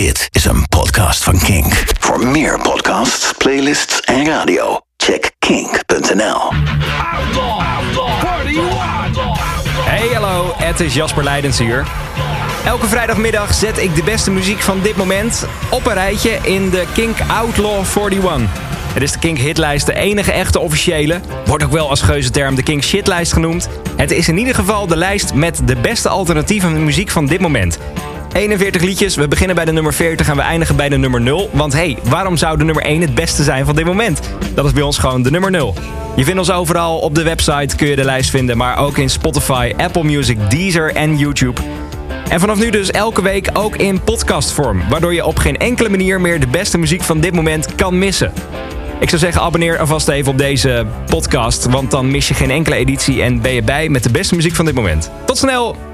Dit is een podcast van Kink. Voor meer podcasts, playlists en radio, check kink.nl. Hey hallo, het is Jasper Leidens hier. Elke vrijdagmiddag zet ik de beste muziek van dit moment op een rijtje in de Kink Outlaw 41. Het is de Kink hitlijst, de enige echte officiële. Wordt ook wel als geuzenterm de Kink shitlijst genoemd. Het is in ieder geval de lijst met de beste alternatieve muziek van dit moment. 41 liedjes, we beginnen bij de nummer 40 en we eindigen bij de nummer 0. Want hey, waarom zou de nummer 1 het beste zijn van dit moment? Dat is bij ons gewoon de nummer 0. Je vindt ons overal op de website, kun je de lijst vinden, maar ook in Spotify, Apple Music, Deezer en YouTube. En vanaf nu dus elke week ook in podcastvorm, waardoor je op geen enkele manier meer de beste muziek van dit moment kan missen. Ik zou zeggen, abonneer alvast even op deze podcast, want dan mis je geen enkele editie en ben je bij met de beste muziek van dit moment. Tot snel!